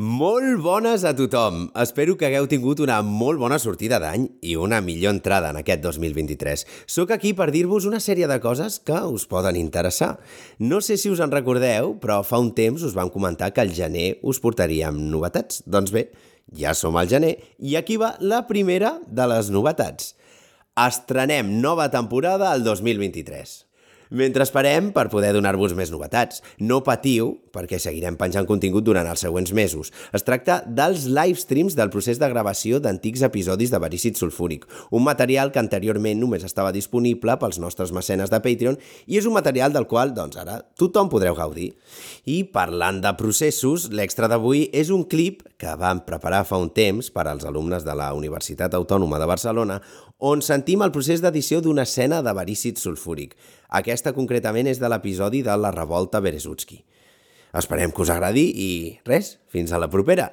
Molt bones a tothom! Espero que hagueu tingut una molt bona sortida d'any i una millor entrada en aquest 2023. Soc aquí per dir-vos una sèrie de coses que us poden interessar. No sé si us en recordeu, però fa un temps us vam comentar que al gener us portaríem novetats. Doncs bé, ja som al gener i aquí va la primera de les novetats. Estrenem nova temporada al 2023. Mentre esperem per poder donar-vos més novetats. No patiu, perquè seguirem penjant contingut durant els següents mesos. Es tracta dels livestreams del procés de gravació d'antics episodis de Verícid Sulfúric, un material que anteriorment només estava disponible pels nostres mecenes de Patreon i és un material del qual, doncs ara, tothom podreu gaudir. I parlant de processos, l'extra d'avui és un clip que vam preparar fa un temps per als alumnes de la Universitat Autònoma de Barcelona, on sentim el procés d'edició d'una escena de verícid sulfúric. Aquesta concretament és de l'episodi de la revolta Berezutski. Esperem que us agradi i res, fins a la propera!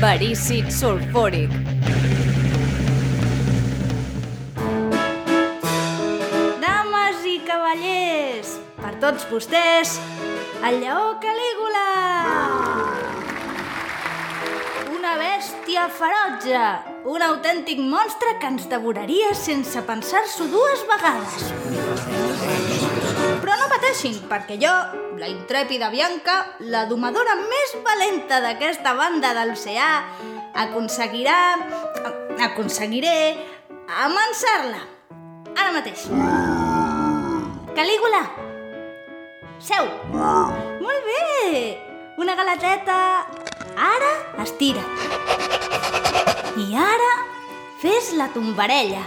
Verícid sulfúric. Cavallers, per tots vostès, el lleó Calígula! Una bèstia ferotge, un autèntic monstre que ens devoraria sense pensar-s'ho dues vegades. Però no pateixin, perquè jo, la intrèpida Bianca, la domadora més valenta d'aquesta banda de l'oceà, aconseguirà... aconseguiré amansar-la. Ara mateix. Calígula! Seu! Molt bé! Una galeteta... Ara estira't. I ara fes la tombarella.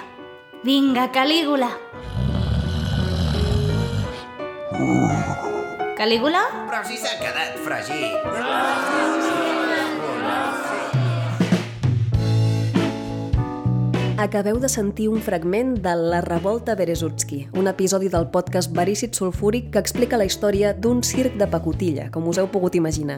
Vinga, Calígula. Calígula? Però si s'ha quedat fregit! Acabeu de sentir un fragment de La revolta Berezutski, un episodi del podcast Verícid Sulfúric que explica la història d'un circ de pacotilla, com us heu pogut imaginar.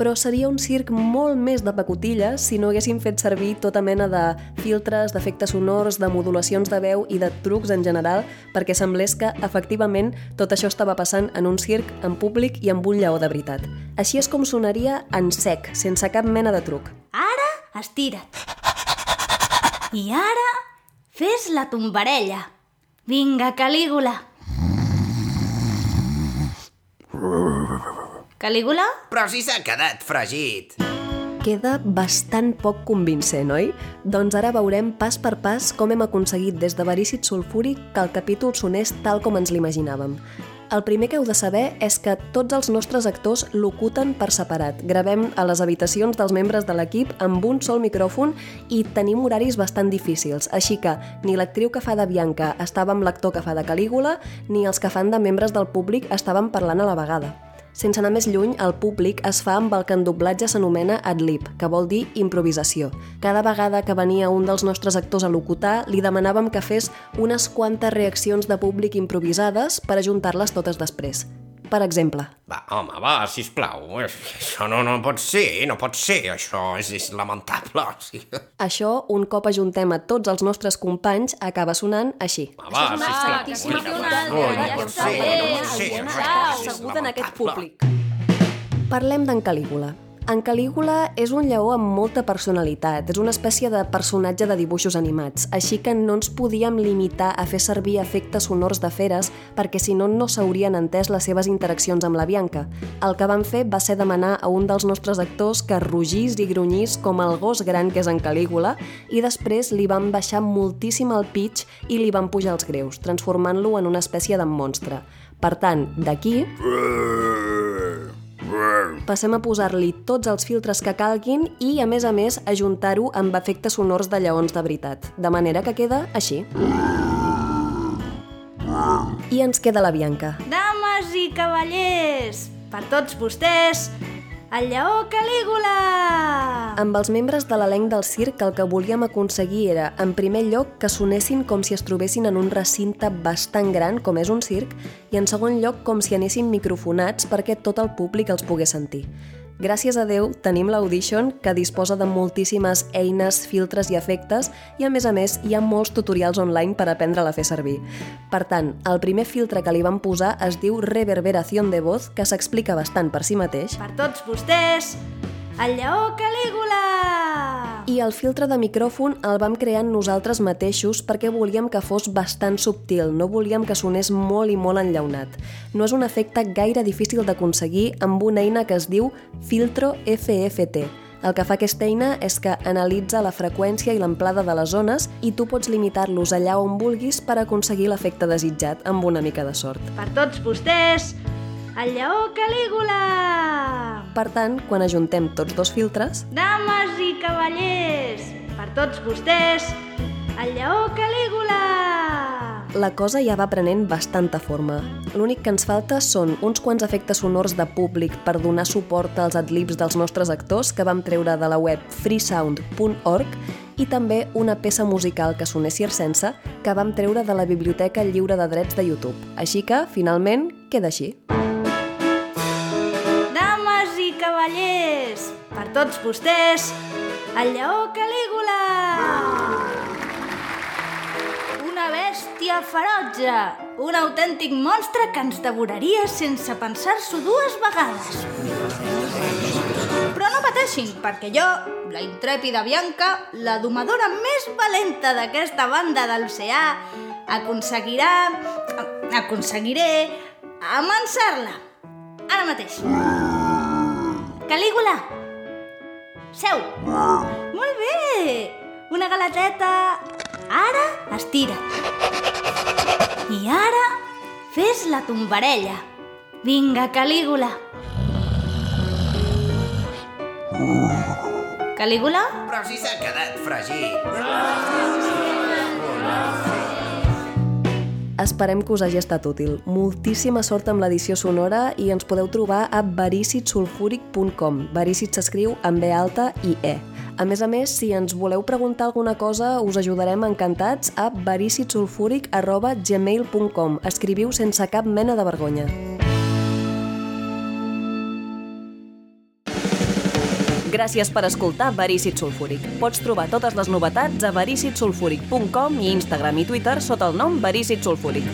Però seria un circ molt més de pacotilla si no haguéssim fet servir tota mena de filtres, d'efectes sonors, de modulacions de veu i de trucs en general perquè semblés que, efectivament, tot això estava passant en un circ, en públic i amb un lleó de veritat. Així és com sonaria en sec, sense cap mena de truc. Ara estira't. I ara fes la tombarella. Vinga, Calígula. Calígula? Però si s'ha quedat fregit! Queda bastant poc convincent, oi? Doncs ara veurem pas per pas com hem aconseguit des de Verícid Sulfúric que el capítol sonés tal com ens l'imaginàvem. El primer que heu de saber és que tots els nostres actors locuten per separat. Gravem a les habitacions dels membres de l'equip amb un sol micròfon i tenim horaris bastant difícils, així que ni l'actriu que fa de Bianca estava amb l'actor que fa de Calígula, ni els que fan de membres del públic estaven parlant a la vegada. Sense anar més lluny, el públic es fa amb el que en doblatge s'anomena ad-lib, que vol dir improvisació. Cada vegada que venia un dels nostres actors a locutar, li demanàvem que fes unes quantes reaccions de públic improvisades per ajuntar-les totes després. Per exemple, Va, home, va, sisplau. Això no, no pot ser, no pot ser. Això és, és lamentable. Sí. això, un cop ajuntem a tots els nostres companys, acaba sonant així. Va, va, sisplau. No, no, pot ser, no pot ser. Això és assegut en aquest lamentable. públic. Parlem d'en Calígula. En Calígula és un lleó amb molta personalitat, és una espècie de personatge de dibuixos animats, així que no ens podíem limitar a fer servir efectes sonors de feres perquè si no no s'haurien entès les seves interaccions amb la Bianca. El que vam fer va ser demanar a un dels nostres actors que rugís i grunyís com el gos gran que és en Calígula i després li vam baixar moltíssim el pitch i li vam pujar els greus, transformant-lo en una espècie de monstre. Per tant, d'aquí passem a posar-li tots els filtres que calguin i, a més a més, ajuntar-ho amb efectes sonors de lleons de veritat, de manera que queda així. I ens queda la Bianca. Dames i cavallers, per tots vostès, el lleó Calígula! Amb els membres de l'elenc del circ el que volíem aconseguir era, en primer lloc, que sonessin com si es trobessin en un recinte bastant gran, com és un circ, i en segon lloc, com si anessin microfonats perquè tot el públic els pogués sentir. Gràcies a Déu tenim l'Audition, que disposa de moltíssimes eines, filtres i efectes, i a més a més hi ha molts tutorials online per aprendre-la a fer servir. Per tant, el primer filtre que li vam posar es diu Reverberación de Voz, que s'explica bastant per si mateix, Per tots vostès, el lleó Calígula! I el filtre de micròfon el vam crear nosaltres mateixos perquè volíem que fos bastant subtil, no volíem que sonés molt i molt enllaunat. No és un efecte gaire difícil d'aconseguir amb una eina que es diu Filtro FFT. El que fa aquesta eina és que analitza la freqüència i l'amplada de les zones i tu pots limitar-los allà on vulguis per aconseguir l'efecte desitjat amb una mica de sort. Per tots vostès, el lleó Calígula! Per tant, quan ajuntem tots dos filtres, Dames i cavallers, per tots vostès, el lleó Calígula! la cosa ja va prenent bastanta forma. L'únic que ens falta són uns quants efectes sonors de públic per donar suport als adlibs dels nostres actors que vam treure de la web freesound.org i també una peça musical que sonés circense que vam treure de la Biblioteca Lliure de Drets de YouTube. Així que, finalment, queda així. Dames i cavallers, per tots vostès, el lleó Calígula! Una bèstia ferotge, un autèntic monstre que ens devoraria sense pensar-s'ho dues vegades. Però no pateixin, perquè jo, la intrèpida Bianca, la domadora més valenta d'aquesta banda de l'oceà, aconseguirà... aconseguiré amansar-la. Ara mateix. Calígula! Seu! Molt bé! Una galeteta... Ara estira't. I ara fes la tombarella. Vinga, Calígula. Calígula? Però si s'ha quedat fregit. Esperem que us hagi estat útil. Moltíssima sort amb l'edició sonora i ens podeu trobar a vericitsulfúric.com. Vericit s'escriu amb B alta i E. A més a més, si ens voleu preguntar alguna cosa, us ajudarem encantats a vericitsulfúric.gmail.com. Escriviu sense cap mena de vergonya. Gràcies per escoltar Verícit Sulfúric. Pots trobar totes les novetats a vericitsulfúric.com i Instagram i Twitter sota el nom Verícit Sulfúric.